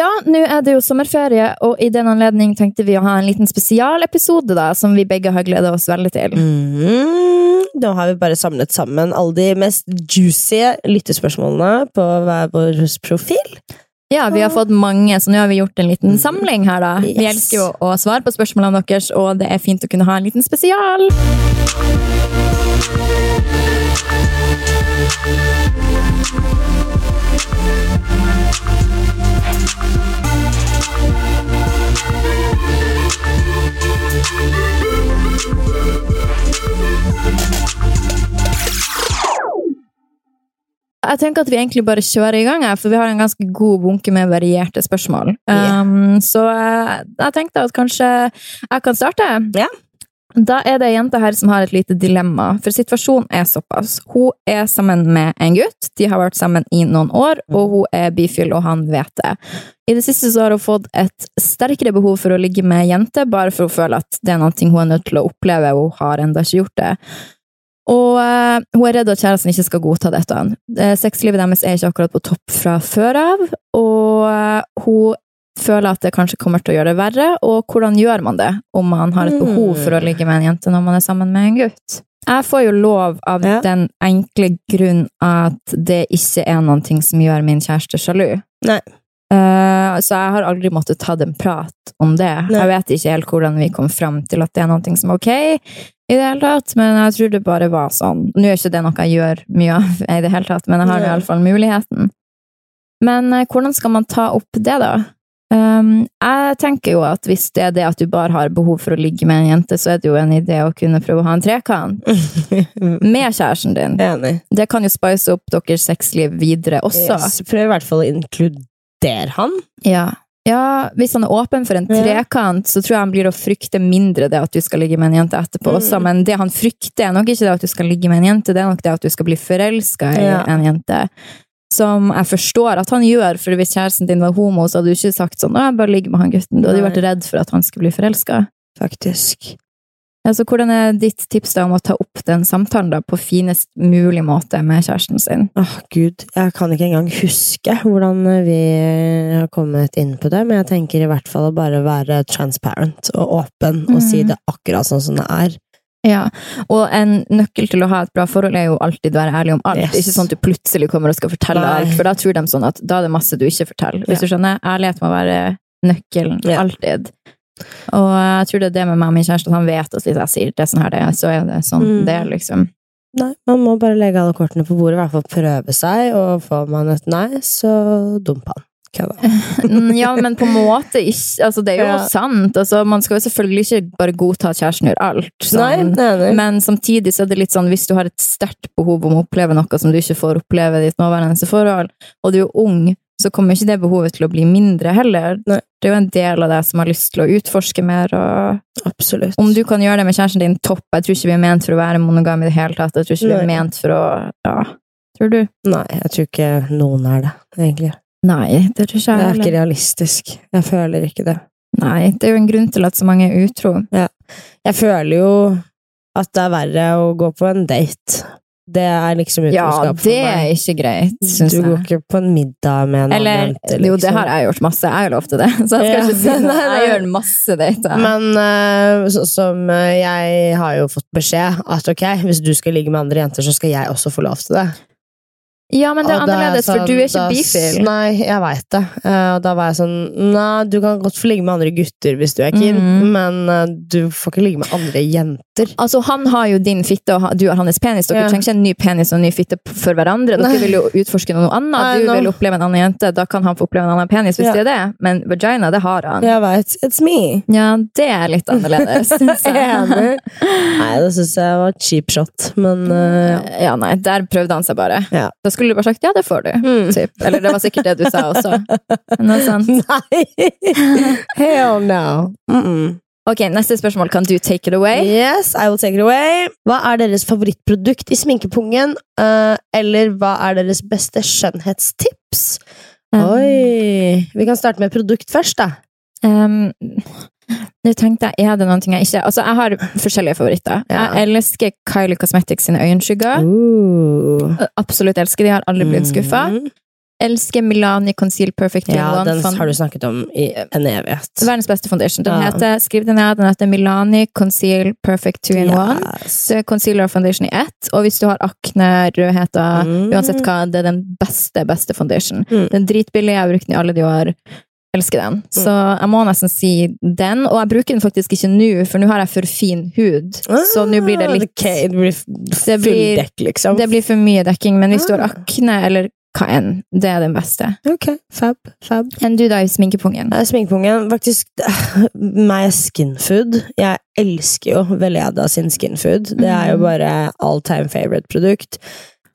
Ja, nå er det jo sommerferie, og i den anledning tenkte vi å ha en liten spesialepisode da, som vi begge har gleda oss veldig til. Mm, da har vi bare samlet sammen alle de mest juicy lyttespørsmålene på hver vår profil. Ja, vi har fått mange, så nå har vi gjort en liten samling her, da. Vi elsker jo å svare på spørsmålene deres, og det er fint å kunne ha en liten spesial. Jeg tenker at vi egentlig bare kjører i gang, her, for vi har en ganske god bunke med varierte spørsmål. Yeah. Um, så jeg, jeg tenkte at kanskje jeg kan starte. Ja. Da er det ei jente her som har et lite dilemma, for situasjonen er såpass. Hun er sammen med en gutt, de har vært sammen i noen år, og hun er bifil, og han vet det. I det siste så har hun fått et sterkere behov for å ligge med jenter, bare for å føle at det er noe hun er nødt til å oppleve, og hun har ennå ikke gjort det. Og eh, hun er redd at kjæresten ikke skal godta dette. Eh, Sexlivet deres er ikke akkurat på topp fra før av, og eh, hun føler at det kanskje kommer til å gjøre det verre. Og hvordan gjør man det om man har et behov for å ligge med en jente når man er sammen med en gutt? Jeg får jo lov av Ja. den enkle grunn at det ikke er ting som gjør min kjæreste sjalu. Nei. Uh, så jeg har aldri måttet ta en prat om det. Nei. Jeg vet ikke helt hvordan vi kom fram til at det er noe som er ok i det hele tatt, men jeg tror det bare var sånn. Nå er ikke det noe jeg gjør mye av i det hele tatt, men jeg har iallfall muligheten. Men uh, hvordan skal man ta opp det, da? Um, jeg tenker jo at hvis det er det at du bare har behov for å ligge med en jente, så er det jo en idé å kunne prøve å ha en trekant med kjæresten din. Enig. Det kan jo spice opp deres sexliv videre også. Yes. Prøv i hvert fall å inkludere han. Ja. ja, hvis han er åpen for en trekant, så tror jeg han blir å frykte mindre det at du skal ligge med en jente etterpå Mm. også, men det han frykter er nok ikke det at du skal ligge med en jente, det er nok det at du skal bli forelska i Ja. en jente. Som jeg forstår at han gjør, for hvis kjæresten din var homo, så hadde du ikke sagt sånn 'Å, jeg bare ligger med han gutten'. Du hadde jo vært redd for at han skulle bli forelska. Faktisk. Altså, hvordan er ditt tips da om å ta opp den samtalen da på finest mulig måte med kjæresten sin? Åh, gud. Jeg kan ikke engang huske hvordan vi har kommet inn på det, men jeg tenker i hvert fall å bare være transparent og åpen og si Mhm. det akkurat sånn som det er. Ja, og en nøkkel til å ha et bra forhold er jo alltid være ærlig om alt. Yes. Ikke sånn at du plutselig kommer og skal fortelle Nei. alt, for da tror de sånn at da er det masse du ikke forteller. Hvis Ja. du skjønner, ærlighet må være nøkkelen, Ja. alltid. Og jeg tror det er det med meg og min kjæreste, at han vet at hvis jeg sier det sånn her det er, så er det sånn Mm. det er, liksom. Nei, man må bare legge alle kortene på bordet, i hvert fall prøve seg, og får man et nei, så dump han. Mm, Ja, men på en måte ikke Altså, det er jo Ja. sant. Altså, man skal jo selvfølgelig ikke bare godta at kjæresten gjør alt. Nei, nei, nei. Men samtidig så er det litt sånn, hvis du har et sterkt behov om å oppleve noe som du ikke får oppleve i ditt nåværende forhold, og du er ung, så kommer ikke det behovet til å bli mindre heller. Nei. Det er jo en del av deg som har lyst til å utforske mer, og Absolutt. om du kan gjøre det med kjæresten din, topp. Jeg tror ikke vi er ment for å være monogame i det hele tatt. Jeg tror ikke vi er ment for å Ja, tror du? Nei, jeg tror ikke noen er det, egentlig. Nei, det tror ikke Det er ikke realistisk. Jeg føler ikke det. Nei, det er jo en grunn til at så mange er utro. Jeg føler jo at det er verre å gå på en date. Det er liksom Ja, utroskap for det er ikke greit, syns Du går ikke på en middag med en Eller, annen jente, jo, det liksom. har jeg gjort masse. Jeg har lov til det. Så jeg skal Ja. ikke si noe. Jeg gjør masse dater. Men eh, så, som eh, jeg har jo fått beskjed at ok, hvis du skal ligge med andre jenter, så skal jeg også få lov til det. Ja, men det er Og annerledes, sånn- for du er ikke da bifil. Nei, jeg veit det. Eh, og da var jeg sånn Nei, du kan godt få ligge med andre gutter hvis du er keen, mm. men eh, du får ikke ligge med andre jenter. Altså, Han har jo din fitte, og du har hans penis. Dere Ja. trenger ikke en ny penis og en ny fitte for hverandre. Dere Nei. vil jo utforske noe annet. Du know. vil oppleve en annen jente, da kan han få oppleve en annen penis hvis Ja. det er det. Men vagina, det har han. Jeg veit. It's me. Ja, det er litt annerledes, syns jeg. Enig. Nei, det syns jeg var cheap shot, men uh, Ja, nei, der prøvde han seg bare. Ja. Da skulle du bare sagt ja, det får du. Mm. Typ. Eller det var sikkert det du sa også. Noe er. Nei! Hell no. Mm -mm. Ok, neste spørsmål. Kan du take it away? Yes, I will take it away. Hva er deres favorittprodukt i sminkepungen? Uh, eller hva er deres beste skjønnhetstips? Um, Oi! Vi kan starte med produkt først, da. Um, nå tenkte jeg, er det noen ting jeg ikke Altså, jeg har forskjellige favoritter. Ja. Jeg elsker Kylie Cosmetics sine øyenskygger. Uh. Absolutt elsker de, har aldri blitt skuffa. Mm. elsker Milani Conceal Perfect Ja, One. den Fond- har du snakket om i en evighet. Verdens beste foundation. Den Ja. heter, skriv den ned, den heter Milani Conceal Perfect 2 in 1. Yes. Så er concealer og foundation i ett. Og hvis du har akne, rødheter, Mm. uansett hva, det er den beste, beste foundation. Mm. Den dritbillige, jeg har brukt den i alle de år. Elsker den. Så jeg må nesten si den. Og jeg bruker den faktisk ikke nå, for nå har jeg for fin hud. Så nå blir det litt okay. Det blir full blir- dekk, liksom. Det blir for mye dekking, men hvis du har Ah. akne, eller hva enn, det er den beste. Ok, fab, fab. Enn du da i sminkepungen? Eh, Sminkepungen, faktisk meg skinfood. Jeg elsker jo Veleda sin skinfood. Det er jo Mm. bare all time favorite produkt.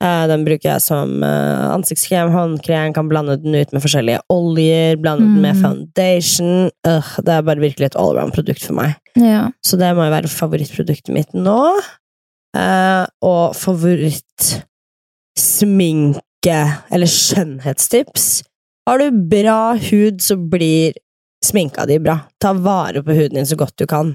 Eh, Den bruker jeg som eh, ansiktskrem, håndkrem, kan blande den ut med forskjellige oljer, blande den med Mm. foundation. Ugh, det er bare virkelig et allround-produkt for meg. Ja. Så det må jo være favorittproduktet mitt nå. Uh, og favorittsminke, eller skjønnhetstips. Har du bra hud, så blir sminka di bra. Ta vare på huden din så godt du kan.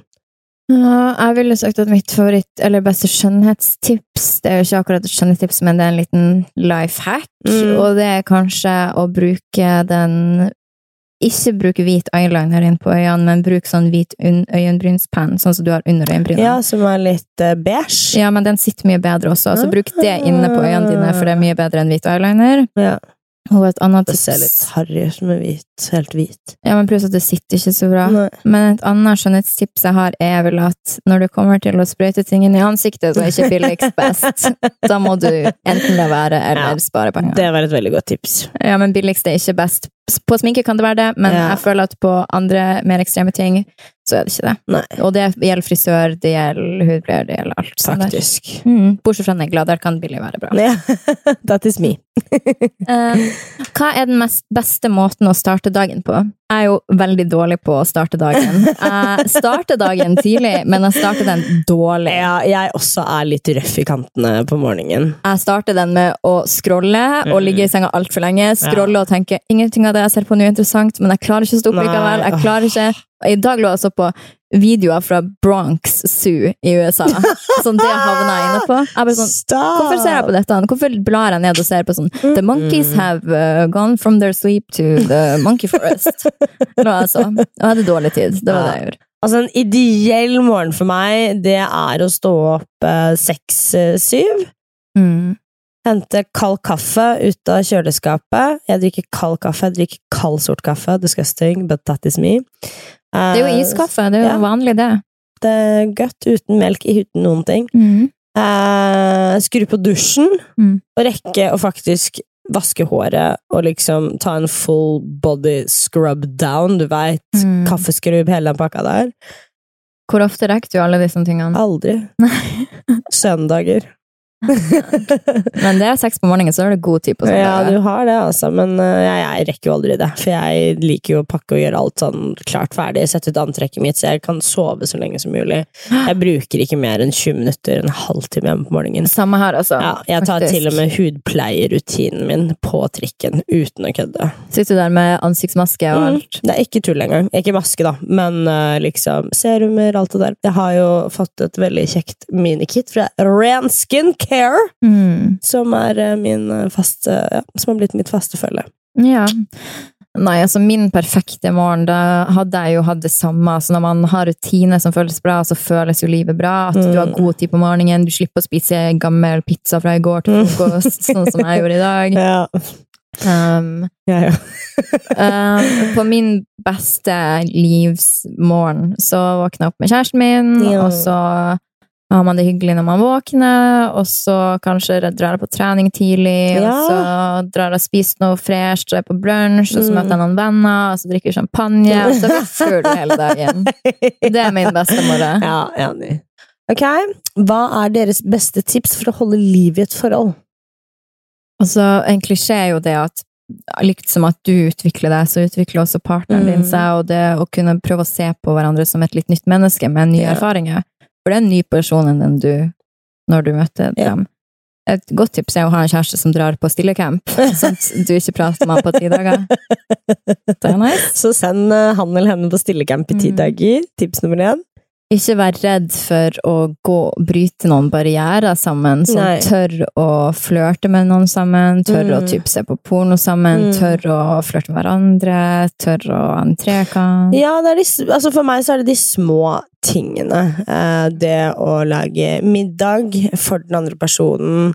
Ja, jeg ville sagt at mitt favoritt, eller beste skjønnhetstips Det er jo ikke akkurat et skjønnhetstips, men det er en liten life hack. Mm. Og det er kanskje å bruke den Ikke bruke hvit eyeliner inn på øynene, men bruk sånn hvit øyenbrynspenn, sånn som du har under øyenbrynene. Ja, som er litt eh, beige. Ja, men den sitter mye bedre også, så bruk det inne på øynene dine, for det er mye bedre enn hvit eyeliner. Ja, Og et annet det ser litt harry ut med hvit. Helt hvit. Ja, men pluss at det sitter ikke så bra. Nei. Men et annet skjønnhetstips jeg har, er vel at når du kommer til å sprøyte ting inn i ansiktet, så er ikke billigst best. Da må du enten la være eller Ja, spare penger. Det var et veldig godt tips. Ja, men billigst er ikke best. På sminke kan det være det, men Ja. jeg føler at på andre mer ekstreme ting, så er det ikke det. Nei, Og det gjelder frisør, det gjelder hudpleier, det gjelder alt. faktisk. Mm, bortsett fra negler, der kan billig være bra. Ja, that is me. uh, hva er den mest beste måten å starte dagen på? Jeg er jo veldig dårlig på å starte dagen. Jeg starter dagen tidlig, men jeg starter den dårlig. Ja, jeg også er litt røff i kantene på morgenen. Jeg starter den med å scrolle og Mm. ligge i senga altfor lenge. Scrolle og tenke ingenting av det jeg ser på nå er interessant, men jeg klarer ikke å stå opp likevel. Jeg klarer ikke. I dag lå jeg så på videoer fra Bronx Zoo i USA, som det havna jeg inne på. Jeg ble sånn! Hvorfor ser jeg på dette? Hvorfor blar jeg ned og ser på sånn The monkeys have uh, gone from their sleep to the monkey forest. Lå jeg så. Og jeg hadde dårlig tid. Det var det jeg gjorde. Altså, en ideell morgen for meg, det er å stå opp eh, seks-syv. Mm. Hente kald kaffe ut av kjøleskapet. Jeg drikker kald kaffe, jeg drikker kald sort kaffe. Disgusting, but that is me. Det er jo iskaffe. Det er jo ja. vanlig, det. Det er godt uten melk, uten noen ting. Mm. Eh, skru på dusjen, Mm. og rekke å faktisk vaske håret og liksom ta en full body scrub down, du veit. Mm. Kaffeskrubb, hele den pakka der. Hvor ofte rekker du alle disse tingene? Aldri. Søndager. Men det er seks på morgenen, så er det god tid på Ja, du har det, altså, men eh, jeg, jeg rekker jo aldri det. For jeg liker jo å pakke og gjøre alt sånn klart ferdig, sette ut antrekket mitt, så jeg kan sove så lenge som mulig. Jeg bruker ikke mer enn 20 minutter, en halvtime hjemme på morgenen. Samme her, altså. Ja, jeg tar faktisk. til og med hudpleierrutinen min på trikken, uten å kødde. Sitter du der med ansiktsmaske og Mm. alt. Det er ikke tull engang. Ikke maske, da, men eh, liksom serumer, alt det der. Jeg har jo fått et veldig kjekt minikit fra Ren Skin Care, Mm. som er eh, min eh, faste ja, Som har blitt mitt faste følge. Ja. Nei, altså min perfekte morgen, da hadde jeg jo hatt det samme. Altså når man har rutiner som føles bra, så føles jo livet bra. At du har Mm. god tid på morgenen, du slipper å spise gammel pizza fra i går til frokost, sånn som jeg gjorde i dag. Ja, Um, ja, ja. um, på min beste livsmorgen så våkna jeg opp med kjæresten min, Ja. og så har man det hyggelig når man våkner, og så kanskje drar jeg på trening tidlig, Ja. og så drar jeg og spiser noe fresh, drar jeg på brunsj, og så Mm. møter jeg noen venner, og så drikker vi champagne, og så er vi full hele dagen. Det er min beste morgen. ja, enig. Ok, hva er deres beste tips for å holde liv i et forhold? Altså, en klisjé er jo det at likt som at du utvikler deg, så utvikler også partneren din Mm. seg, og det å kunne prøve å se på hverandre som et litt nytt menneske med nye Ja. erfaringer. For det er en ny person enn den du når du Ja. dem. Et godt tips er å ha en kjæreste som drar på stillecamp, sånn at du ikke prater med ham på ti dager. Det er nice. Så send eh, han eller henne på stillecamp i ti Mm. dager. Tips nummer én. ikke vær redd for å gå, bryte noen barrierer sammen. Så Nei. tør å flørte med noen sammen, tør å type se på porno sammen, Mm. tør å flørte med hverandre, tør å ha en trekant. Ja, det de, altså for meg så er det de små tingene. Eh, det å lage middag for den andre personen,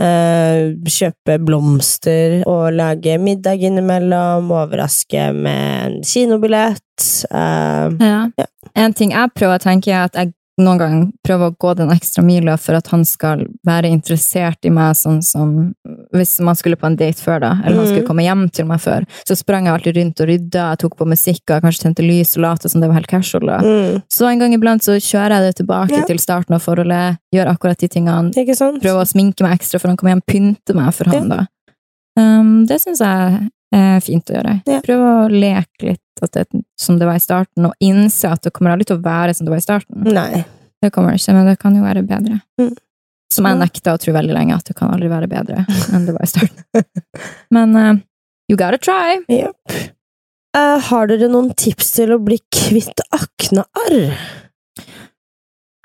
eh, kjøpe blomster og lage middag innimellom, overraske med en kinobillett. Eh, Ja. Ja. En ting jeg prøver å tenke, er at jeg noen gang prøve å gå den ekstra mila for at han skal være interessert i meg, sånn som hvis man skulle på en date før, da, eller han Mhm. skulle komme hjem til meg før, så sprang jeg alltid rundt og rydda, jeg tok på musikk, og kanskje tente lys og lot som det var helt casual. da. mm, Så en gang iblant så kjører jeg det tilbake Ja. til starten av forholdet, gjør akkurat de tingene, prøver å sminke meg ekstra for han kommer hjem, pynte meg for han, da. Um, det syns jeg er fint å gjøre. Ja. Prøv å leke litt det, som det var i starten, og innse at det kommer aldri til å være som det var i starten. Nei. Det kommer det ikke, men det kan jo være bedre. Mm. Som jeg nekta å tro veldig lenge, at det kan aldri være bedre enn det var i starten. Men uh, you gotta try. Yep. Uh, har dere noen tips til å bli kvitt aknearr?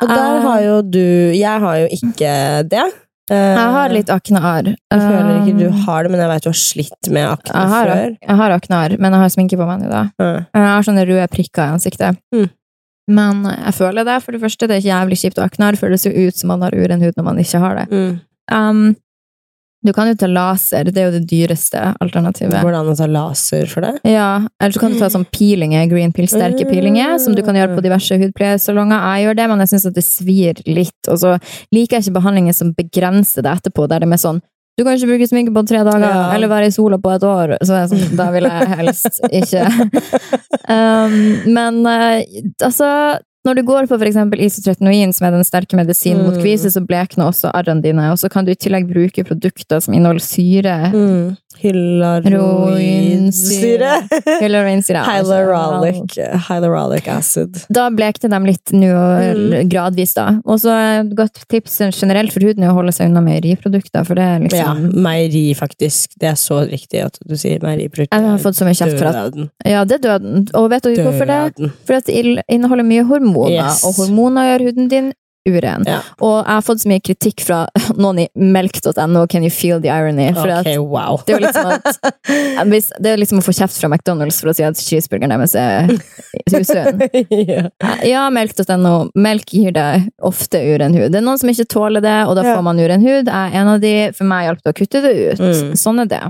Og der Eh. har jo du Jeg har jo ikke det. Jeg har litt aknearr. Jeg føler ikke du Um, har det, men jeg vet du har slitt med akne jeg har, før. jeg har aknearr, men jeg har sminke på meg nå, da. Jeg har sånne røde prikker i ansiktet. Mm. Men jeg føler det. For det første, det er ikke jævlig kjipt å ha aknearr, for det ser ut som man har uren hud når man ikke har det. Mm. Um, du kan jo ta laser, det er jo det dyreste alternativet. Går det an å ta laser for det? Ja, eller så kan du ta sånn peelinger, green peel, sterke peelinger, som du kan gjøre på diverse hudpleiesalonger. Jeg gjør det, men jeg syns at det svir litt. Og så liker jeg ikke behandlinger som begrenser det etterpå, der det er med sånn du kan ikke bruke sminke på tre dager, Ja. eller være i sola på et år. Så sånn, da vil jeg helst ikke. Um, men eh, altså når du går på eksempel isotretinoin, som er den sterke medisinen mot Mm. kvise, så blekner også arrene dine, og så kan du i tillegg bruke produkter som inneholder syre. Mm. Hyaluronsyre. Hyaluronic, hyaluronic acid. Da blekte de litt nå, Mm. gradvis, da. Og så et godt tips generelt for huden er å holde seg unna meieriprodukter, for det er Ja, liksom meieri, faktisk. Det er så riktig at du sier meieriprodukter. Jeg har fått så mye kjeft for at. Ja, det er døden. Og vet du hvorfor det? Fordi For at det inneholder mye hormoner, Yes. og hormoner gjør huden din uren. Ja. Og jeg har fått så mye kritikk fra noen i melk.no, can you feel the irony? For at wow. det er liksom at hvis, Det er liksom å få kjeft fra McDonald's for å si at cheeseburgeren deres er usunn. ja. Ja, melk.no. Melk gir deg ofte uren hud. Det er noen som ikke tåler det, og da Ja. får man uren hud. Jeg er en av de. For meg hjalp det å kutte det ut. Mm. Sånn er det.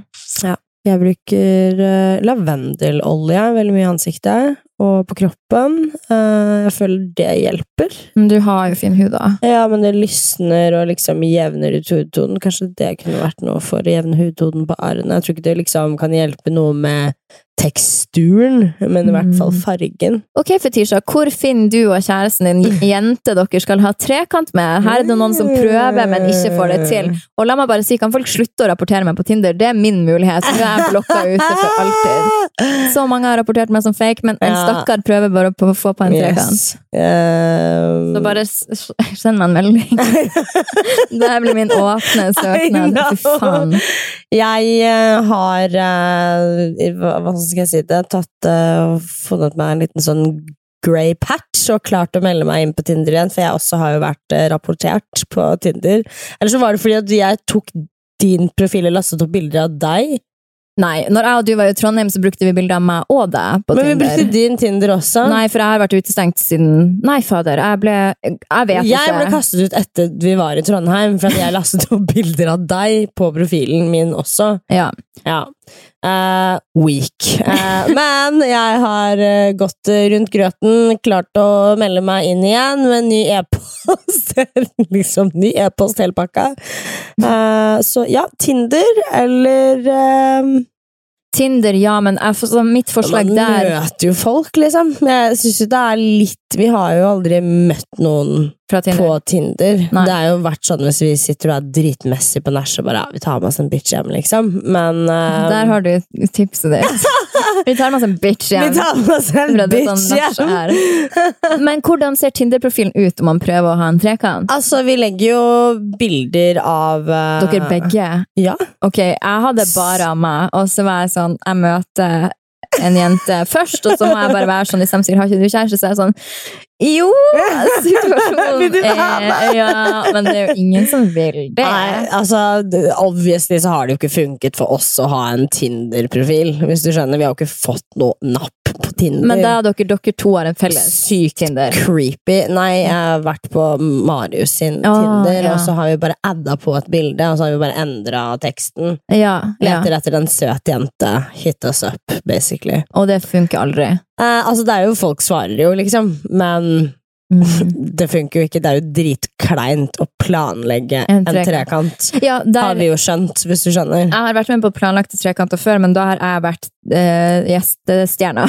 Jeg bruker uh, lavendelolje veldig mye i ansiktet og på kroppen. Uh, jeg føler det hjelper. Men du har jo fin hud, da. Ja, men det lysner og liksom jevner ut hudtonen. Kanskje det kunne vært noe for å jevne hudtonen på arrene. Jeg tror ikke det liksom kan hjelpe noe med teksturen, men i hvert fall Mm. fargen. Ok, Fetisha, hvor finner du og kjæresten din jente dere skal ha trekant med? Her er det noen som prøver, men ikke får det til. Og la meg bare si, kan folk slutte å rapportere meg på Tinder? Det er min mulighet. Nå er jeg blokka ute for alltid. Så mange har rapportert meg som fake, men en stakkar prøver bare å få på en trekant. Yes. Um... Så bare send meg en melding. det her blir min åpne søknad. Fy faen. Jeg eh, har uh, hva, hva skal jeg si det? Tatt uh, funnet meg en liten sånn grey patch og klart å melde meg inn på Tinder igjen, for jeg også har jo vært uh, rapportert på Tinder. Eller så var det fordi at jeg tok din profil og lastet opp bilder av deg. Nei, når jeg og du var i Trondheim, så brukte vi bilder av meg og deg på Men vi brukte din Tinder også. Nei, for jeg har vært utestengt siden Nei, fader, jeg ble Jeg vet jeg ikke. ble kastet ut etter vi var i Trondheim, for at jeg lastet opp bilder av deg på profilen min også. Ja. Ja. Eh, weak. Uh, men jeg har uh, gått rundt grøten, klart å melde meg inn igjen med en ny e-post. liksom ny e-post, hele pakka. Så ja, Tinder eller Tinder, ja, men jeg, så mitt forslag Man der møter jo folk, liksom. Jeg syns jo det er litt Vi har jo aldri møtt noen Tinder på Tinder. Nei. Det har jo vært sånn hvis vi sitter og er dritmessig på nach og bare ja, vi tar med oss en bitch hjem, liksom. Men uh, Der har du tipset ditt. Vi tar med oss en bitch Vi tar med oss en bitch sånn hjem! Men hvordan ser Tinder-profilen ut om man prøver å ha en trekant? Altså, vi legger jo bilder av uh... Dere begge? Ja. Ok, jeg hadde bare av meg, og så var jeg sånn Jeg møter en jente først, og så må jeg bare være sånn hvis stemmen sier, har ikke du kjæreste? Så er jeg sånn Jo! Situasjonen er Ja, men det er jo ingen som vil det. Nei, altså, obviously så har det jo ikke funket for oss å ha en Tinder-profil. Hvis du skjønner, Vi har jo ikke fått noe napp på Tinder. Men da dere, dere to har en felles Sykt Tinder. creepy. Nei, jeg har vært på Marius sin Å, Tinder, ja. og så har vi bare adda på et bilde, og så har vi bare endra teksten. Ja, ja. Leter etter en søt jente. Hit us up, basically. Og det funker aldri. Eh, altså, det er jo Folk svarer jo, liksom, men Mm. det funker jo ikke. Det er jo dritkleint å planlegge En en trekant. Ja, der, Har vi jo skjønt, hvis du skjønner. jeg har vært med på planlagte trekanter før, men da har jeg vært eh, gjestestjerna.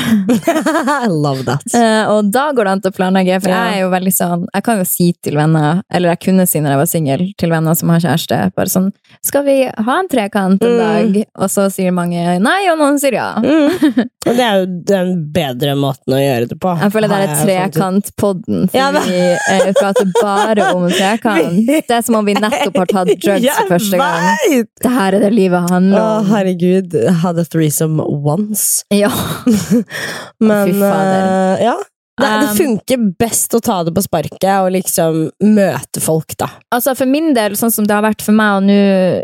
I love that. Uh, og da går det an til å planlegge, for jeg er jo veldig sånn Jeg kan jo si til venner, eller jeg kunne si når jeg var singel, til venner som har kjæreste, bare sånn Skal vi ha en trekant en Mm. dag? Og så sier mange nei, og noen sier ja. Mm. Og det er jo den bedre måten å gjøre det på. Jeg føler det er trekantpodden, for Ja, vi eh, prater bare om trekant. Det er som om vi nettopp har tatt drugs for første gang. Det her er det livet handler Å, om. herregud. Jeg hadde threesome once. Ja. Men Fy fader. eh, ja. Det, det Um, funker best å ta det på sparket og liksom møte folk, da. Altså For min del, sånn som det har vært for meg, og nå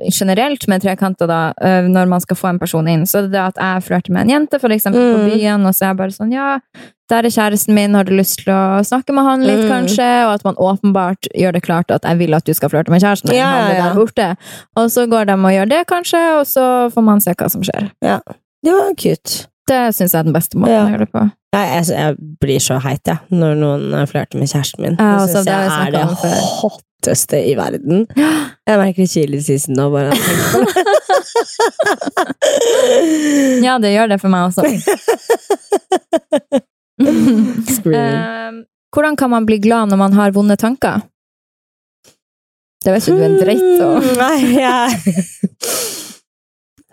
generelt med trekanter, da, når man skal få en person inn, så er det det at jeg flørter med en jente, for eksempel på Mm. byen, og så er jeg bare sånn Ja, der er kjæresten min, har du lyst til å snakke med han litt, Mm. kanskje? Og at man åpenbart gjør det klart at jeg vil at du skal flørte med kjæresten min. Ja, ja, ja. Og så går de og gjør det, kanskje, og så får man se hva som skjer. Det var cute. Det syns jeg er den beste måten Ja. å gjøre det på. Jeg, jeg, jeg blir så heit, jeg, når noen eh, flørter med kjæresten min. Ja, det altså, syns det har jeg er det hotteste i verden. Jeg merker chilisisen nå, bare. jeg tenker på det. Ja, det gjør det for meg også. Scream. Eh, hvordan kan man bli glad når man har vonde tanker? Det vet ikke du en dreit om. Mm, Nei, jeg,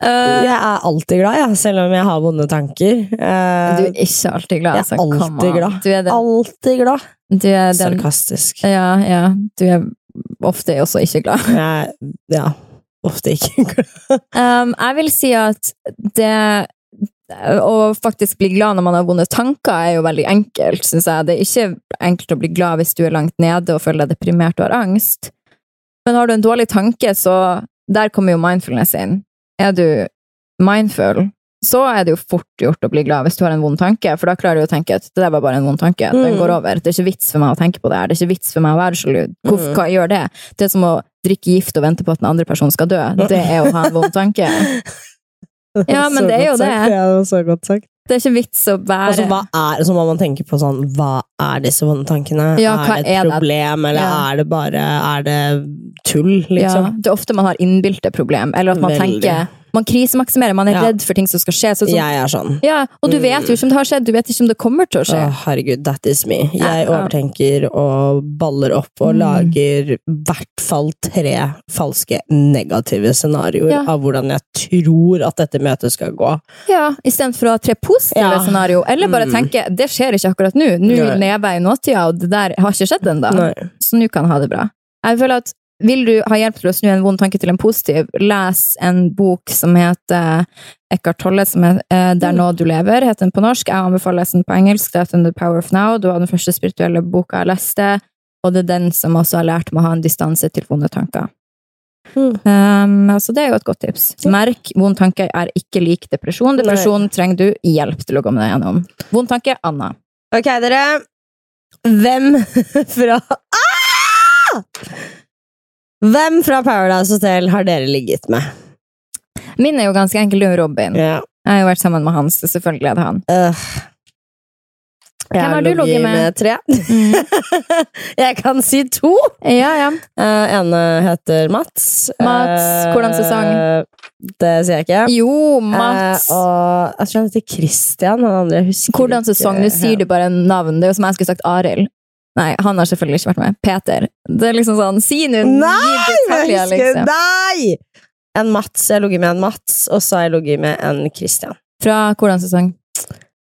jeg er alltid glad, ja, selv om jeg har vonde tanker. Eh, du er ikke alltid glad. jeg er altså, alltid glad. Du er den, alltid glad. du er den Sarkastisk. ja, ja, du er ofte også ikke glad. Jeg, ja, ofte ikke glad. Um, jeg vil si at det å faktisk bli glad når man har vonde tanker, er jo veldig enkelt, syns jeg. Det er ikke enkelt å bli glad hvis du er langt nede og føler deg deprimert og har angst. Men har du en dårlig tanke, så der kommer jo mindfulness inn. Er du mindful, så er det jo fort gjort å bli glad hvis du har en vond tanke, for da klarer du å tenke at det der var bare en vond tanke, den Mm. går over. Det er ikke vits for meg å tenke på det her, det er ikke vits for meg å være sjalu. Hvorfor Mm. hva gjør det? Det er som å drikke gift og vente på at den andre personen skal dø. Det er å ha en vond tanke. Ja, men det er jo det. Det var så godt sagt. Det er ikke vits å bære. Altså, hva er, så må man tenke på sånn, hva er disse vonde tankene? Ja, er det et er det? problem, eller Ja. er det bare er det tull, liksom? ja? Det er ofte man har innbilte problem, eller at man Veldig. tenker Man krisemaksimerer, man er Ja. redd for ting som skal skje. Sånn Jeg er sånn. ja, og du Mm. vet jo ikke om det har skjedd, du vet ikke om det kommer til å skje. Oh, herregud, that is me. Jeg overtenker og baller opp og Mm. lager i hvert fall tre falske negative scenarioer Ja. av hvordan jeg tror at dette møtet skal gå. Ja, Istedenfor å ha tre positive Ja. scenario, eller bare Mm. tenke det skjer ikke akkurat nå. Nå lever jeg i nåtida, og det der har ikke skjedd ennå. Så nå kan jeg ha det bra. Jeg føler at vil du ha hjelp til å snu en vond tanke til en positiv, les en bok som heter Eckhart Tolle, som er eh, Der nå du lever, heter den på norsk. Jeg anbefaler å lese den på engelsk. Det heter The Power of Now. Det var den første spirituelle boka jeg leste, og det er den som også har lært meg å ha en distanse til vonde tanker. Mm. Um, altså det er jo et godt tips. Merk, vond tanke er ikke lik depresjon. Depresjon trenger du hjelp til å komme deg gjennom. Vond tanke, Anna. Ok, dere. Hvem fra ah! Hvem fra Paradise Hotel har dere ligget med? Min er jo ganske enkel, Du er Robin. Ja. Jeg har jo vært sammen med Hans. så selvfølgelig er det han. Uh. Jeg Hvem har du ligget med? med? tre. jeg kan si to. Ja, ja. Uh, ene heter Mats. Mats, hvordan sesong? Eh, det sier jeg ikke. Jo, Mats. Uh, og jeg tror han heter Christian. Han andre Hvordan sesong? Nå sier du bare navn. Det er jo som jeg skulle sagt Arild. Nei, han har selvfølgelig ikke vært med. Peter. Det er liksom sånn, si nå! Nei! Detaljer, liksom. Nei! En Mats. Jeg har ligget med en Mats, og så har jeg ligget med en Christian. Fra hvordan sesong?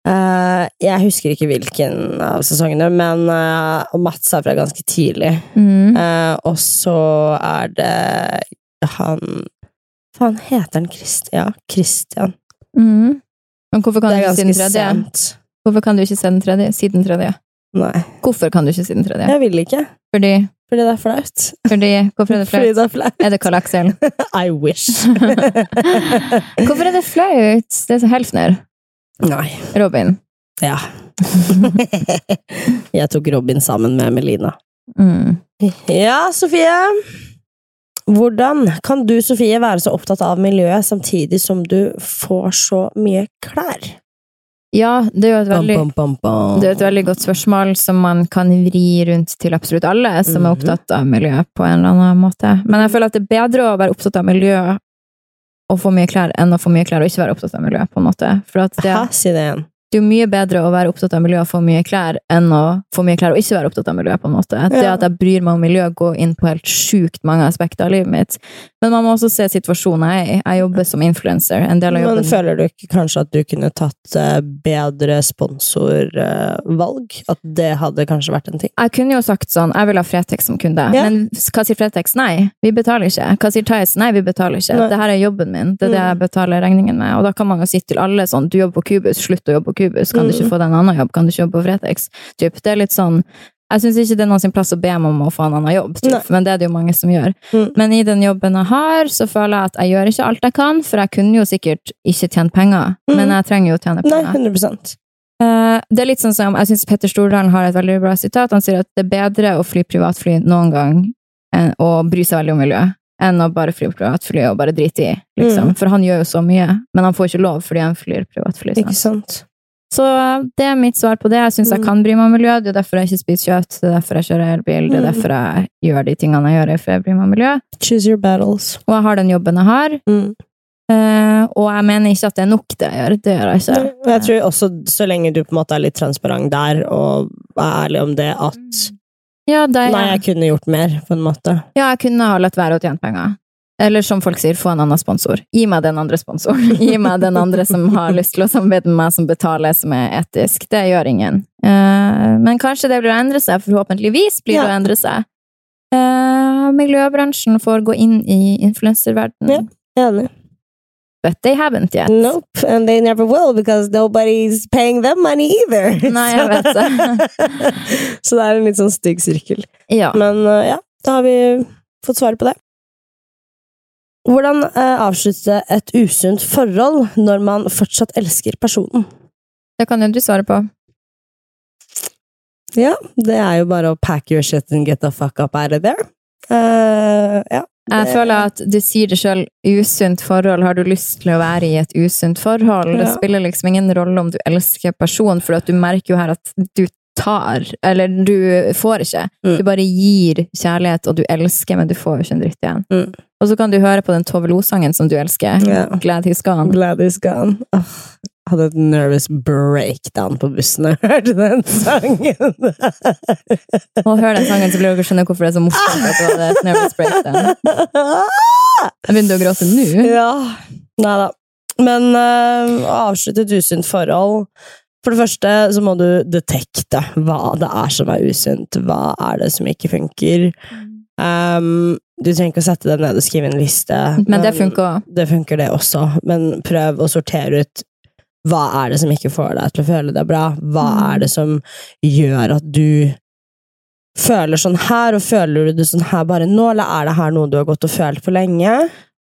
Uh, jeg husker ikke hvilken av sesongene, men uh, Mats er fra ganske tidlig. Mm. Uh, og så er det han Faen, heter han Christian? Ja, Christian. Mm. Men hvorfor kan Det du er ganske tredje? sent. Hvorfor kan du ikke se den tredje? Si den tredje. Nei. Hvorfor kan du ikke si den tredje? Jeg vil ikke. Fordi, Fordi det er flaut. fordi Hvorfor er det Fordi det er flaut. Er det Karl Aksel? I wish. Hvorfor er det flaut? Det er så Helfner. Nei. Robin. Ja. Jeg tok Robin sammen med Melina. Mm. Ja, Sofie. Hvordan kan du, Sofie, være så opptatt av miljøet samtidig som du får så mye klær? Ja, det er jo et veldig Bam, bam, bam, et veldig godt spørsmål som man kan vri rundt til absolutt alle som er Mhm. opptatt av miljø på en eller annen måte. Men jeg føler at det er bedre å være opptatt av miljø og få mye klær, enn å få mye klær og ikke være opptatt av miljø, på en måte. For at det, Aha, Si det igjen. det er jo mye bedre å være opptatt av miljø og få mye klær, enn å få mye klær og ikke være opptatt av miljø, på en måte. Det at jeg bryr meg om miljø, går inn på helt sjukt mange aspekter av livet mitt. Men man må også se situasjonen jeg er i. Jeg jobber som influencer. En del av Men føler du ikke kanskje at du kunne tatt eh, bedre sponsorvalg? At det hadde kanskje vært en ting? Jeg kunne jo sagt sånn, jeg vil ha Fretex som kunde. Ja. Men hva sier Fretex? Nei, vi betaler ikke. Hva sier Theis? Nei, vi betaler ikke. Nei. Dette er jobben min. Det er det Mm. jeg betaler regningen med. Og da kan man jo si til alle sånn, du jobber på Cubus, slutt å jobbe på Cubus. Kan du Mm. ikke få deg en annen jobb? Kan du ikke jobbe på Fretex? Typ. Det er litt sånn, jeg syns ikke det er noen sin plass å be meg om å få en annen jobb, men det er det jo mange som gjør. Mm. Men i den jobben jeg har, så føler jeg at jeg gjør ikke alt jeg kan, for jeg kunne jo sikkert ikke tjent penger, Mm. men jeg trenger jo å tjene penger. Nei, penger. 100 Uh, det er litt sånn som, Jeg syns Petter Stordalen har et veldig bra sitat. Han sier at det er bedre å fly privatfly noen gang enn å bry seg veldig om miljø, enn å bare fly privatfly og bare drite i. liksom. Mm. For han gjør jo så mye, men han får ikke lov fordi han flyr privatfly. Ikke Sant? Så det er mitt svar på det. Jeg syns jeg Mm. kan bry meg om miljø. Det er derfor jeg ikke spiser kjøtt, det er derfor jeg kjører elbil, det er Mm. derfor jeg gjør de tingene jeg gjør, for jeg bryr meg om miljø. Choose your battles. Og jeg har den jobben jeg har. Mm. Uh, og jeg mener ikke at det er nok, det jeg gjør. Det gjør jeg ikke. Jeg tror også, så lenge du på en måte er litt transparent der, og er ærlig om det at Ja, det er, Nei, jeg kunne gjort mer, på en måte. Ja, jeg kunne ha latt være å tjene penger. Eller som folk sier, få en annen sponsor. Gi meg den andre sponsoren. Gi meg den andre som har lyst til å samarbeide med meg, som betaler, som er etisk. Det gjør ingen. Eh, men kanskje det blir å endre seg. Forhåpentligvis blir det Ja. å endre seg. Eh, miljøbransjen får gå inn i influenserverdenen. Ja. Enig. But they haven't yet. Nope, and they never will because nobody's paying them money either. Nei, jeg vet det. så det er en litt sånn stygg sirkel. Ja. Men uh, ja, da har vi fått svar på det. Hvordan uh, avslutte et usunt forhold når man fortsatt elsker personen? Det kan jo du svare på. Ja, det er jo bare å pack your shit and get the fuck up out of there. Uh, ja. Jeg føler at du sier det sjøl, usunt forhold. Har du lyst til å være i et usunt forhold? Det spiller liksom ingen rolle om du elsker personen, for at du merker jo her at du tar, eller du får ikke. Mm. Du bare gir kjærlighet, og du elsker, men du får jo ikke en dritt igjen. Mm. Og så kan du høre på den Tove Lo-sangen som du elsker. Yeah. Glad he's gone. Glad he's gone. Oh, hadde et nervous breakdown på bussen da jeg hørte den sangen. Og hør den sangen, så blir dere skjønne hvorfor det er så morsomt at du hadde et nervous breakdown. Jeg begynner å gråte nå. ja. Nei da. Men uh, avslutte et usunt forhold For det første så må du detekte hva det er som er usunt. Hva er det som ikke funker? Um, du trenger ikke å sette deg ned og skrive en liste. Men det funker. Det funker det også, men prøv å sortere ut hva er det som ikke får deg til å føle deg bra? Hva Mm. er det som gjør at du føler sånn her, og føler du det sånn her bare nå, eller er det her noe du har gått og følt på lenge?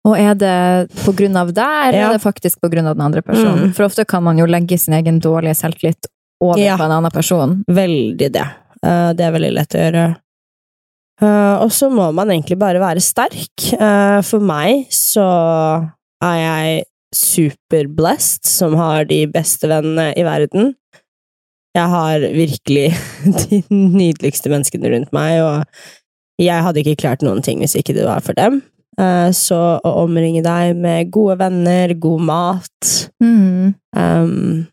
Og er det på grunn av deg, eller Ja. er det faktisk på grunn av den andre personen? Mm. For ofte kan man jo legge sin egen dårlige selvtillit over Ja. på en annen person. Veldig det. Eh, det er veldig lett å gjøre. Eh, og så må man egentlig bare være sterk. Uh, for meg så er jeg superblessed som har de beste vennene i verden. Jeg har virkelig de nydeligste menneskene rundt meg, og jeg hadde ikke klart noen ting hvis ikke det var for dem. Uh, så å omringe deg med gode venner, god mat Mm. um,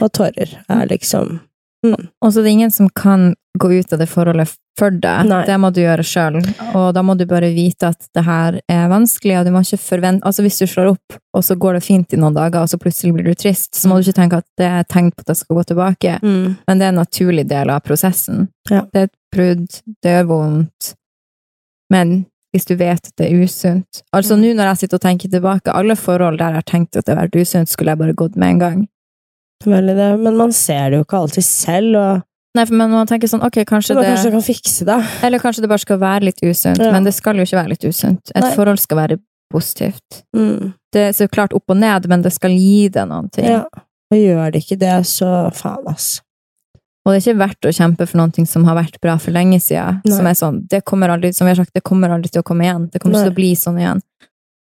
og tårer er liksom Og så er det ingen som kan gå ut av det forholdet for deg. Nei. Det må du gjøre sjøl. Og da må du bare vite at det her er vanskelig, og du må ikke forvente Altså, hvis du slår opp, og så går det fint i noen dager, og så plutselig blir du trist, så må du ikke tenke at det er tegn på at jeg skal gå tilbake. mm. Men det er en naturlig del av prosessen. Ja. Det er et brudd, det gjør vondt. Men hvis du vet at det er usunt Altså Mm. nå når jeg sitter og tenker tilbake, alle forhold der jeg har tenkt at det har vært usunt, skulle jeg bare gått med en gang. Veldig det, men man ser det jo ikke alltid selv, og Nei, men man tenker sånn, ok, kanskje det kanskje det kan fikse det. Eller kanskje det bare skal være litt usunt. Ja. Men det skal jo ikke være litt usunt. Et Nei. forhold skal være positivt. Mm. Det er så klart opp og ned, men det skal gi det noen ting. Ja. Og gjør det ikke det, så faen, ass. Og det er ikke verdt å kjempe for noe som har vært bra for lenge siden. Nei. Som er sånn, det kommer aldri, som vi har sagt, det kommer aldri til å komme igjen. Det kommer ikke til å bli sånn igjen.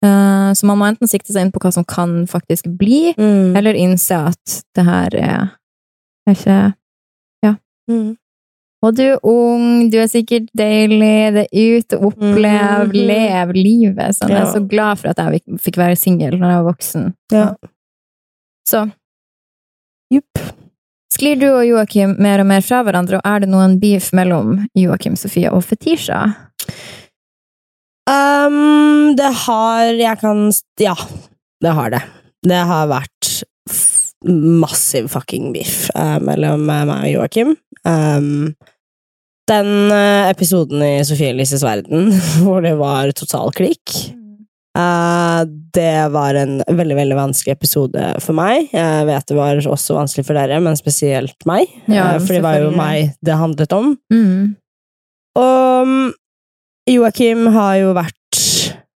Uh, så man må enten sikte seg inn på hva som kan faktisk bli, Mm. eller innse at det her er, er ikke Mm. Og du er ung, du er sikkert deilig, det er ut og opplev, mm. lev livet. Sånn. Jeg er så glad for at jeg fikk- være singel når jeg var voksen. Ja. Så Jupp. sklir du og Joakim mer og mer fra hverandre, og er det noen beef mellom Joakim, Sofie og Fetisha? Um, det har Jeg kan Ja, det har det. Det har vært massiv fucking beef eh, mellom eh, meg og Joakim. Um, den uh, episoden i Sofie Elises verden hvor det var total klikk, uh, det var en veldig, veldig vanskelig episode for meg. Jeg vet det var også vanskelig for dere, men spesielt meg. Ja, for det var jo meg det handlet om. Mm. Og um, Joakim har jo vært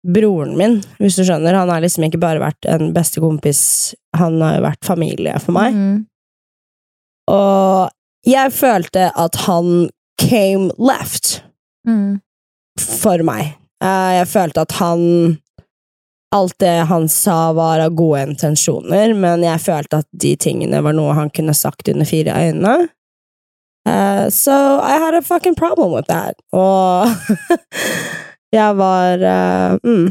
broren min, hvis du skjønner. Han har liksom ikke bare vært en bestekompis, han har jo vært familie for meg. Mm. Og jeg følte at han came left Mm. for meg. Eh, Jeg følte at han Alt det han sa, var av gode intensjoner, men jeg følte at de tingene var noe han kunne sagt under fire øyne. Uh, so I had a fucking problem with that. Og jeg var eh, mm,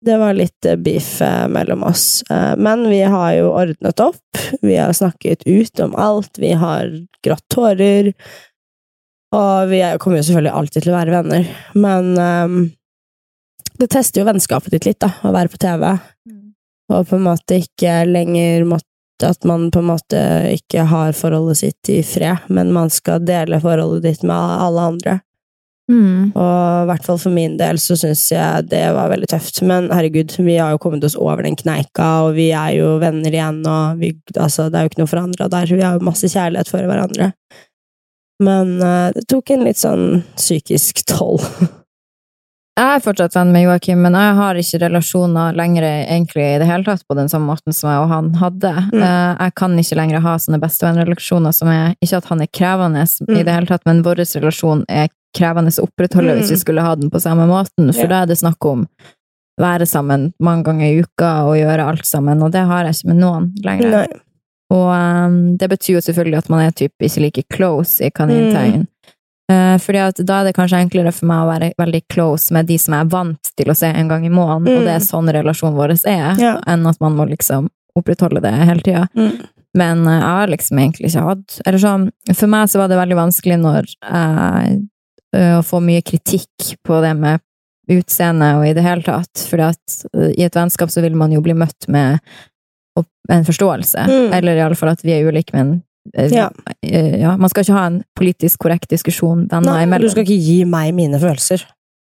Det var litt eh, beef eh, mellom oss. Men vi har jo ordnet opp. Vi har snakket ut om alt. Vi har grått tårer. Og vi er, kommer jo selvfølgelig alltid til å være venner, men um, det tester jo vennskapet ditt litt, da, å være på TV. Og på en måte ikke lenger måtte At man på en måte ikke har forholdet sitt i fred, men man skal dele forholdet ditt med alle andre. Mm. Og i hvert fall for min del så syns jeg det var veldig tøft. Men herregud, vi har jo kommet oss over den kneika, og vi er jo venner igjen, og vi, altså, det er jo ikke noe forandra der. Vi har jo masse kjærlighet for hverandre. Men uh, det tok en litt sånn psykisk toll. Jeg er fortsatt venn med Joakim, men jeg har ikke relasjoner lenger egentlig i det hele tatt på den samme måten som jeg og han hadde. Mm. Uh, Jeg kan ikke lenger ha sånne bestevennrelasjoner som er Ikke at han er krevende i Mm. det hele tatt, men vår relasjon er krevende å opprettholde hvis Mm. vi skulle ha den på samme måten, for Ja. da er det snakk om være sammen mange ganger i uka og gjøre alt sammen, og det har jeg ikke med noen lenger. Nei. Og um, det betyr jo selvfølgelig at man er typ ikke like close i kanintegn. Eh, fordi at da er det kanskje enklere for meg å være veldig close med de som jeg er vant til å se en gang i måneden, og Mm. det er sånn relasjonen vår er, Ja. enn at man må liksom opprettholde det hele tida. Mm. Men uh, jeg har liksom egentlig ikke hatt Eller sånn, for meg så var det veldig vanskelig når jeg eh, Å få mye kritikk på det med utseende og i det hele tatt. For eh, i et vennskap så vil man jo bli møtt med en forståelse. Mm. Eller i alle fall at vi er ulike, men eh, Ja. eh, ja, Man skal ikke ha en politisk korrekt diskusjon venner imellom. du skal ikke gi meg mine følelser.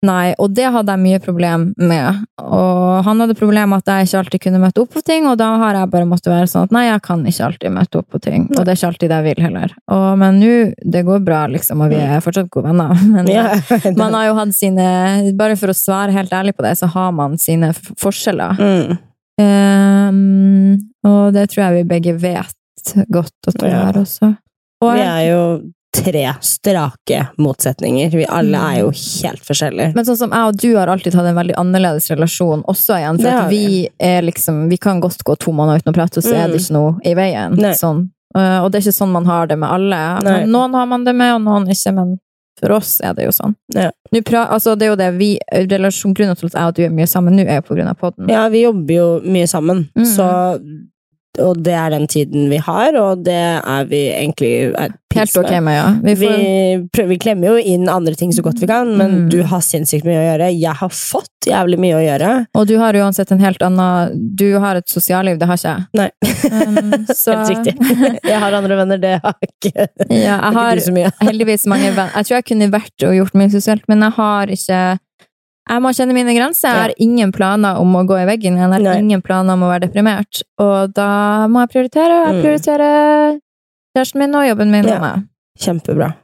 Nei, og det hadde jeg mye problem med. Og han hadde problem med at jeg ikke alltid kunne møte opp på ting, og da har jeg bare måttet være sånn at nei, jeg kan ikke alltid møte opp på ting. Og det er ikke alltid det jeg vil heller. Og, men nå, det går bra, liksom, og vi er fortsatt gode venner. Men Ja. man har jo hatt sine Bare for å svare helt ærlig på det, så har man sine forskjeller. mm. Um, og det tror jeg vi begge vet godt at vi Ja. også. Og Vi er jo tre strake motsetninger. Vi alle er jo helt forskjellige. Men sånn som jeg og du har alltid hatt en veldig annerledes relasjon også igjen, for har vi er liksom Vi kan godt gå to måneder uten å prate, og så er det Mm. ikke noe i veien. Sånn. Eh, Og det er ikke sånn man har det med alle. Nei. Noen har man det med, og noen ikke, men for oss er det jo sånn. Ja. Altså, det er jo det vi relasjon, Grunnen til at jeg og du er mye sammen nå, er jo på grunn av podden. Ja, vi jobber jo mye sammen, Mm. så Og det er den tiden vi har, og det er vi egentlig er Helt ok med, ja. Vi Vi, prøver, vi klemmer jo inn andre ting så godt vi kan, men Mm. du har sinnssykt mye å gjøre. Jeg har fått jævlig mye å gjøre. og du har uansett en helt annen Du har et sosialliv, det har ikke jeg. Nei. Um, så, Helt riktig. Jeg har andre venner, det har ikke, Ja, jeg ikke har mye. heldigvis mange venner. Jeg tror jeg kunne vært og gjort mye sosialt, men jeg har ikke Jeg må kjenne mine grenser. Jeg har ingen planer om å gå i veggen. Jeg har Nei. ingen planer om å være deprimert. Og da må jeg prioritere. Jeg Mm. prioriterer kjæresten min og jobben min Ja. Kjempebra.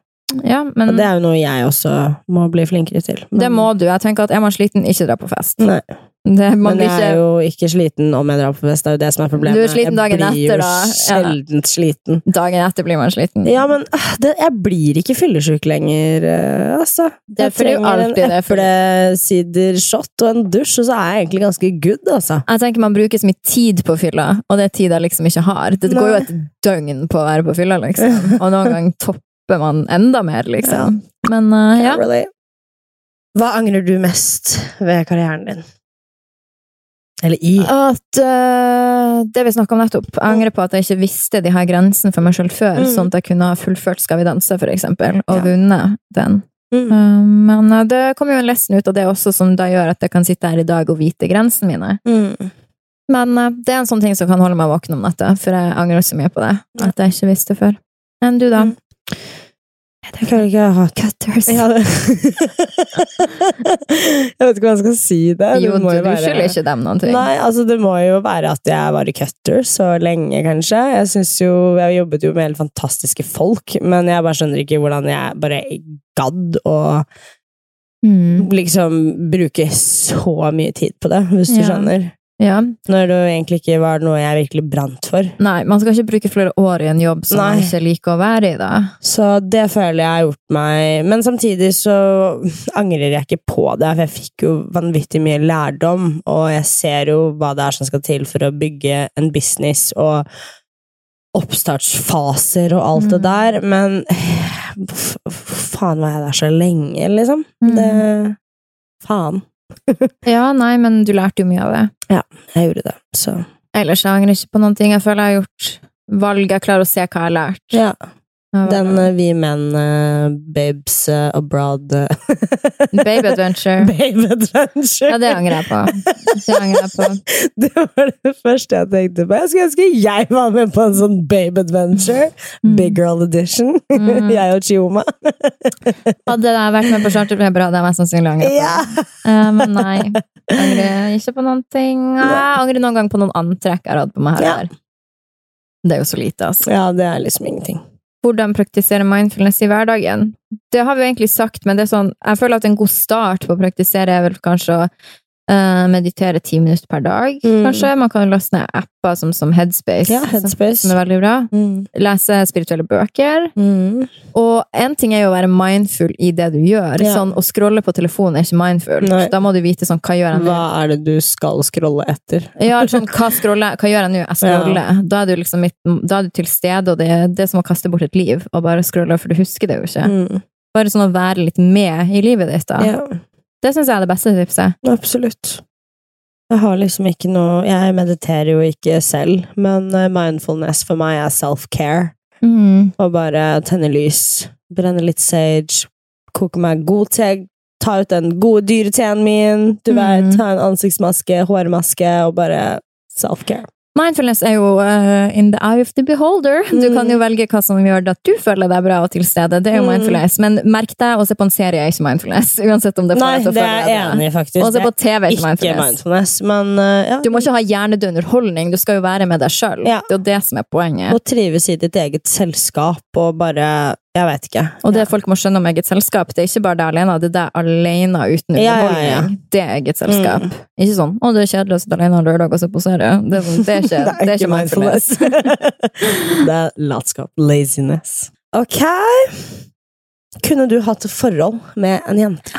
Ja, men Og det det, er jo noe jeg også må bli flinkere til. Men- må du. Jeg tenker at er man sliten, ikke dra på fest. Nei, Det, men jeg jeg er jo ikke sliten om jeg drar på fest. Det er jo det som er problemet. Du er sliten dagen jeg blir etter, jo da. Ja. sliten. Dagen etter blir man sliten. Ja, men ah, det, jeg blir ikke fyllesyk lenger, eh, altså. Det Jeg fordi trenger en er eplesidershot og en dusj, og så er jeg egentlig ganske good, altså. Jeg tenker Man bruker så mye tid på fylla, og det er tid jeg liksom ikke har. Det går jo et døgn på å være på fylla, liksom. Og noen ganger topper man enda mer, liksom. Men uh, ja. Hva angrer du mest ved karrieren din? Eller i? At uh, Det vi snakka om nettopp. Jeg angrer på at jeg ikke visste de her grensene for meg sjøl før, Mm. sånn at jeg kunne ha fullført Skal vi danse, for eksempel, og Ja. vunnet den. Mm. Uh, men uh, det kommer jo en lesson ut av det også, som da gjør at jeg kan sitte her i dag og vite grensene mine. Mm. Men det er en sånn ting som kan holde meg våken om natta, for jeg angrer så mye på det. At jeg ikke visste før. Enn du, da? Jeg klarer ikke å ha Cutters. Ja, jeg vet ikke hva jeg skal si det. jo, det du, må jo du være- skylder ikke dem noen ting. Nei, altså det må jo være at jeg var i cutters så lenge, kanskje. Jeg synes jo, jeg jobbet jo med helt fantastiske folk, men jeg bare skjønner ikke hvordan jeg bare gadd å Mm. liksom bruke så mye tid på det, hvis du skjønner. Ja. Når det egentlig ikke var noe jeg virkelig brant for. Nei, man skal ikke bruke flere år i en jobb som man ikke liker å være i, da. Så det føler jeg har gjort meg Men samtidig så angrer jeg ikke på det, for jeg fikk jo vanvittig mye lærdom, og jeg ser jo hva det er som skal til for å bygge en business, og oppstartsfaser og alt det Mm. der, men faen var jeg der så lenge, liksom. Mm. Det Faen. Ja, nei, men du lærte jo mye av det. Ja, Jeg gjorde det, så Ellers jeg angrer ikke på noen ting. Jeg føler jeg har gjort valg. Jeg klarer å se hva jeg har lært. Ja. Den uh, Vi menn, uh, Babes uh, Abroad eh, Babe adventure. Babe Adventure. Ja, det angrer jeg på. Det angrer jeg på. Det var det første jeg tenkte på. Jeg skulle ønske jeg var med på en sånn Babe Adventure. Mm. Big Girl Edition. Mm. jeg og Chioma. Hadde jeg vært med på charterfeber, hadde jeg mest sannsynlig angret på Ja. Eh, men nei. Angrer ikke på noen ting. Jeg angrer noen gang på noen antrekk jeg har hatt på meg her. Ja. der. Det er jo så lite, altså. ja, det er liksom ingenting. Hvordan praktisere mindfulness i hverdagen? Det har vi egentlig sagt, men det er sånn, jeg føler at en god start på å praktisere er vel kanskje å eh, meditere ti minutter per dag, Mm. kanskje. Man kan laste ned apper som, som Headspace, Ja, Headspace. som er veldig bra. Mm. Lese spirituelle bøker. Mm. Og en ting er jo å være mindful i det du gjør. Ja. Sånn, å scrolle på telefonen er ikke mindful. Nei. Da må du vite sånn, hva gjør jeg nå? Hva er det du skal scrolle etter? Ja, sånn, hva, scroller, hva gjør jeg nå? Jeg scroller. Da, er du liksom da er du til stede, og det, det er som å kaste bort et liv og bare scrolle, for du husker det jo ikke. Mm. Bare sånn å være litt med i livet ditt, da. Ja, Det syns jeg er det beste tipset. absolutt. Jeg har liksom ikke noe Jeg mediterer jo ikke selv, men eh, mindfulness for meg er self-care. Mm. Og bare tenne lys, brenne litt sage, koke meg god te, ta ut den gode dyreteen min, du mm. vet, ta en ansiktsmaske, hårmaske, og bare self-care. Mindfulness er jo uh, in the eye of the beholder. Du Mm. kan jo velge hva som gjør at du føler deg bra og til stede. Det er jo Mm. mindfulness. Men merk deg å se på en serie er ikke mindfulness. Uansett om det får Nei, det er jeg enig i, faktisk. Og se på er TV er ikke mindfulness. mindfulness, men uh, ja. Du må ikke ha hjernedød underholdning, du skal jo være med deg sjøl. Ja. Det er jo det som er poenget. Å trives i ditt eget selskap og bare Jeg vet ikke. Og det Ja. folk må skjønne om eget selskap, det er ikke bare det alene, det er det alene uten Ja, ja, ja. Det er eget selskap. Mm. Ikke sånn 'Å, det er kjedelig å sitte alene en lørdag og se på serie'. Det, er sånn- det er ikke, det er ikke mindfulness. det er latskap. Laziness. Ok. Kunne du hatt forhold med en jente?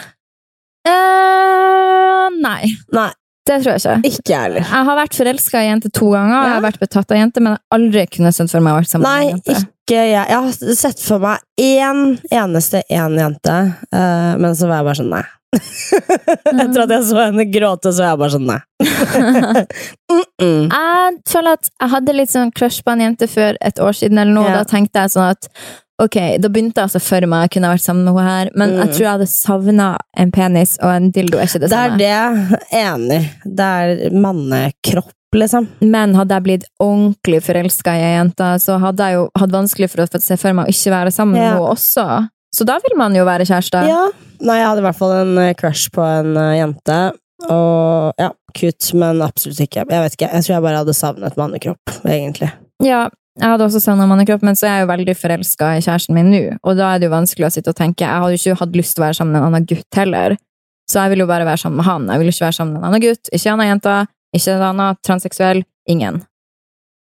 Uh, nei. Nei, Det tror jeg ikke. ikke heller. Jeg har vært forelska i jente to ganger, ja. jeg har vært betatt av jente, men jeg aldri kunne sett for meg å være sammen med en jente. Ikke jeg. Jeg har sett for meg én eneste én jente, uh, men så var jeg bare sånn nei. Etter at jeg så henne gråte, så var jeg bare sånn nei. mm -mm. Jeg føler at jeg hadde litt sånn crush på en jente for et år siden, eller noe, Ja. da tenkte jeg sånn at Ok, da begynte jeg altså for meg jeg kunne vært sammen med henne her, men Mm. jeg tror jeg hadde savna en penis, og en dildo er ikke det Det er samme. det. Enig. Det er mannekropp, liksom. Men hadde jeg blitt ordentlig forelska i ei jente, så hadde jeg jo hatt vanskelig for å se for meg å ikke være sammen med Ja. henne også. Så da vil man jo være kjærester. Ja. Nei, jeg hadde i hvert fall en eh, crush på en eh, jente. Og ja, kutt, men absolutt ikke. Jeg vet ikke, jeg tror jeg bare hadde savnet mannekropp, egentlig. Ja, Jeg hadde også savna mannekropp, men så er jeg jo veldig forelska i kjæresten min nå. Og da er det jo vanskelig å sitte og tenke Jeg hadde jo ikke hatt lyst til å være sammen med en annen gutt heller. Så jeg vil jo bare være sammen med han. Jeg vil ikke være sammen med en annen gutt, ikke en annen jente, ikke transseksuell. Ingen.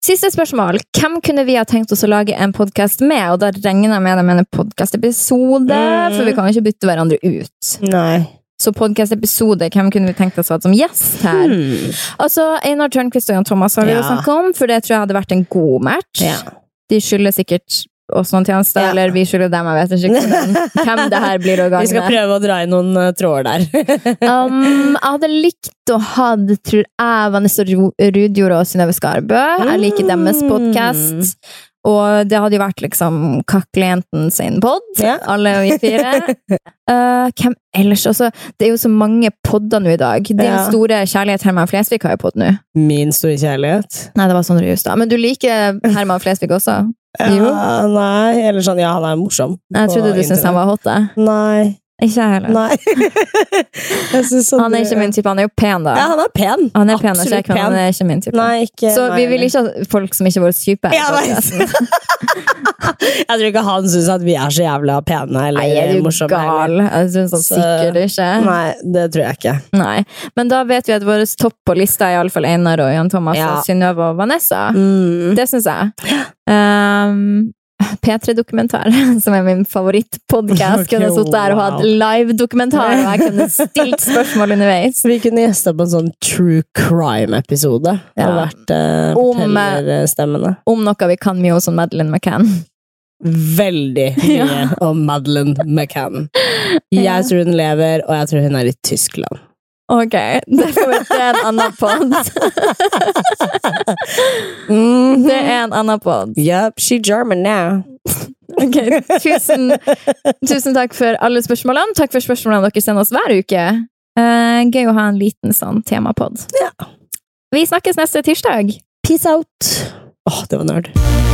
Siste spørsmål. Hvem kunne vi ha tenkt oss å lage en podkast med? Og da regner jeg med det med en podkastepisode, Mm. for vi kan jo ikke bytte hverandre ut. Nei. Så podkastepisode, hvem kunne vi tenkt oss å ha som gjest her? Hmm. Altså, Einar Tørnquist og Jan Thomas har vi jo Ja. snakket om, for det tror jeg hadde vært en god match. Ja. De skylder sikkert oss sånn tjenester, Ja. eller vi skylder dem. Jeg vet ikke hvordan, hvem det her blir å Vi skal prøve å dra i noen uh, tråder der. Um, jeg hadde likt å ha, tror jeg, Vanessa Ru- Rudjord og Synnøve Skarbø. Jeg liker deres Mm. podkast. Og det hadde jo vært liksom Kaklejenten sin pod, Ja. alle vi fire. Uh, hvem ellers? Også, det er jo så mange podder nå i dag. Din Ja. store kjærlighet Herman Flesvig har jo pod nå. Min store kjærlighet. Nei, det var Sondre Justad. Men du liker Herman Flesvig også? Jo. Ja, nei, eller sånn, ja, han er morsom. Jeg trodde du syntes han var hot. jeg. Nei. Ikke jeg heller. Nei. sånn- Han er ikke min type. Han er jo pen, da. Ja, han er pen. Han er pen, Absolutt pen. han er ikke min type. Nei, ikke Så vi vil ikke ha folk som ikke er vår type. Ja, nei. Jeg tror ikke han syns at vi er så jævla pene eller Nei, er du morsomme. gal? Jeg synes han Så- sikkert ikke. Nei, det tror jeg ikke. Nei. Men da vet vi at våre topp på lista er iallfall Einar og Jan Thomas Ja. og Synnøve og Vanessa. Mm. Det syns jeg. Um, P3-dokumentar, som er min favorittpodkast. Ok, kunne sittet der og hatt live-dokumentar, og jeg kunne stilt spørsmål underveis. Vi kunne gjesta på en sånn true crime-episode. ja. og vært uh, Om, fortellerstemmene. Om noe vi kan mye om Madeleine McCann. Veldig mye om Madeleine McCann. Jeg tror hun lever, og jeg tror hun er i Tyskland. Ok, det får vi er en annen pod. mm, Det er en annen pod. Yep, she German now. Ok, tusen, tusen takk for alle spørsmålene. Takk for spørsmålene dere sender oss hver uke. Uh, gøy å ha en liten sånn temapod. Ja. Vi snakkes neste tirsdag. Peace out. Åh, det var nerd.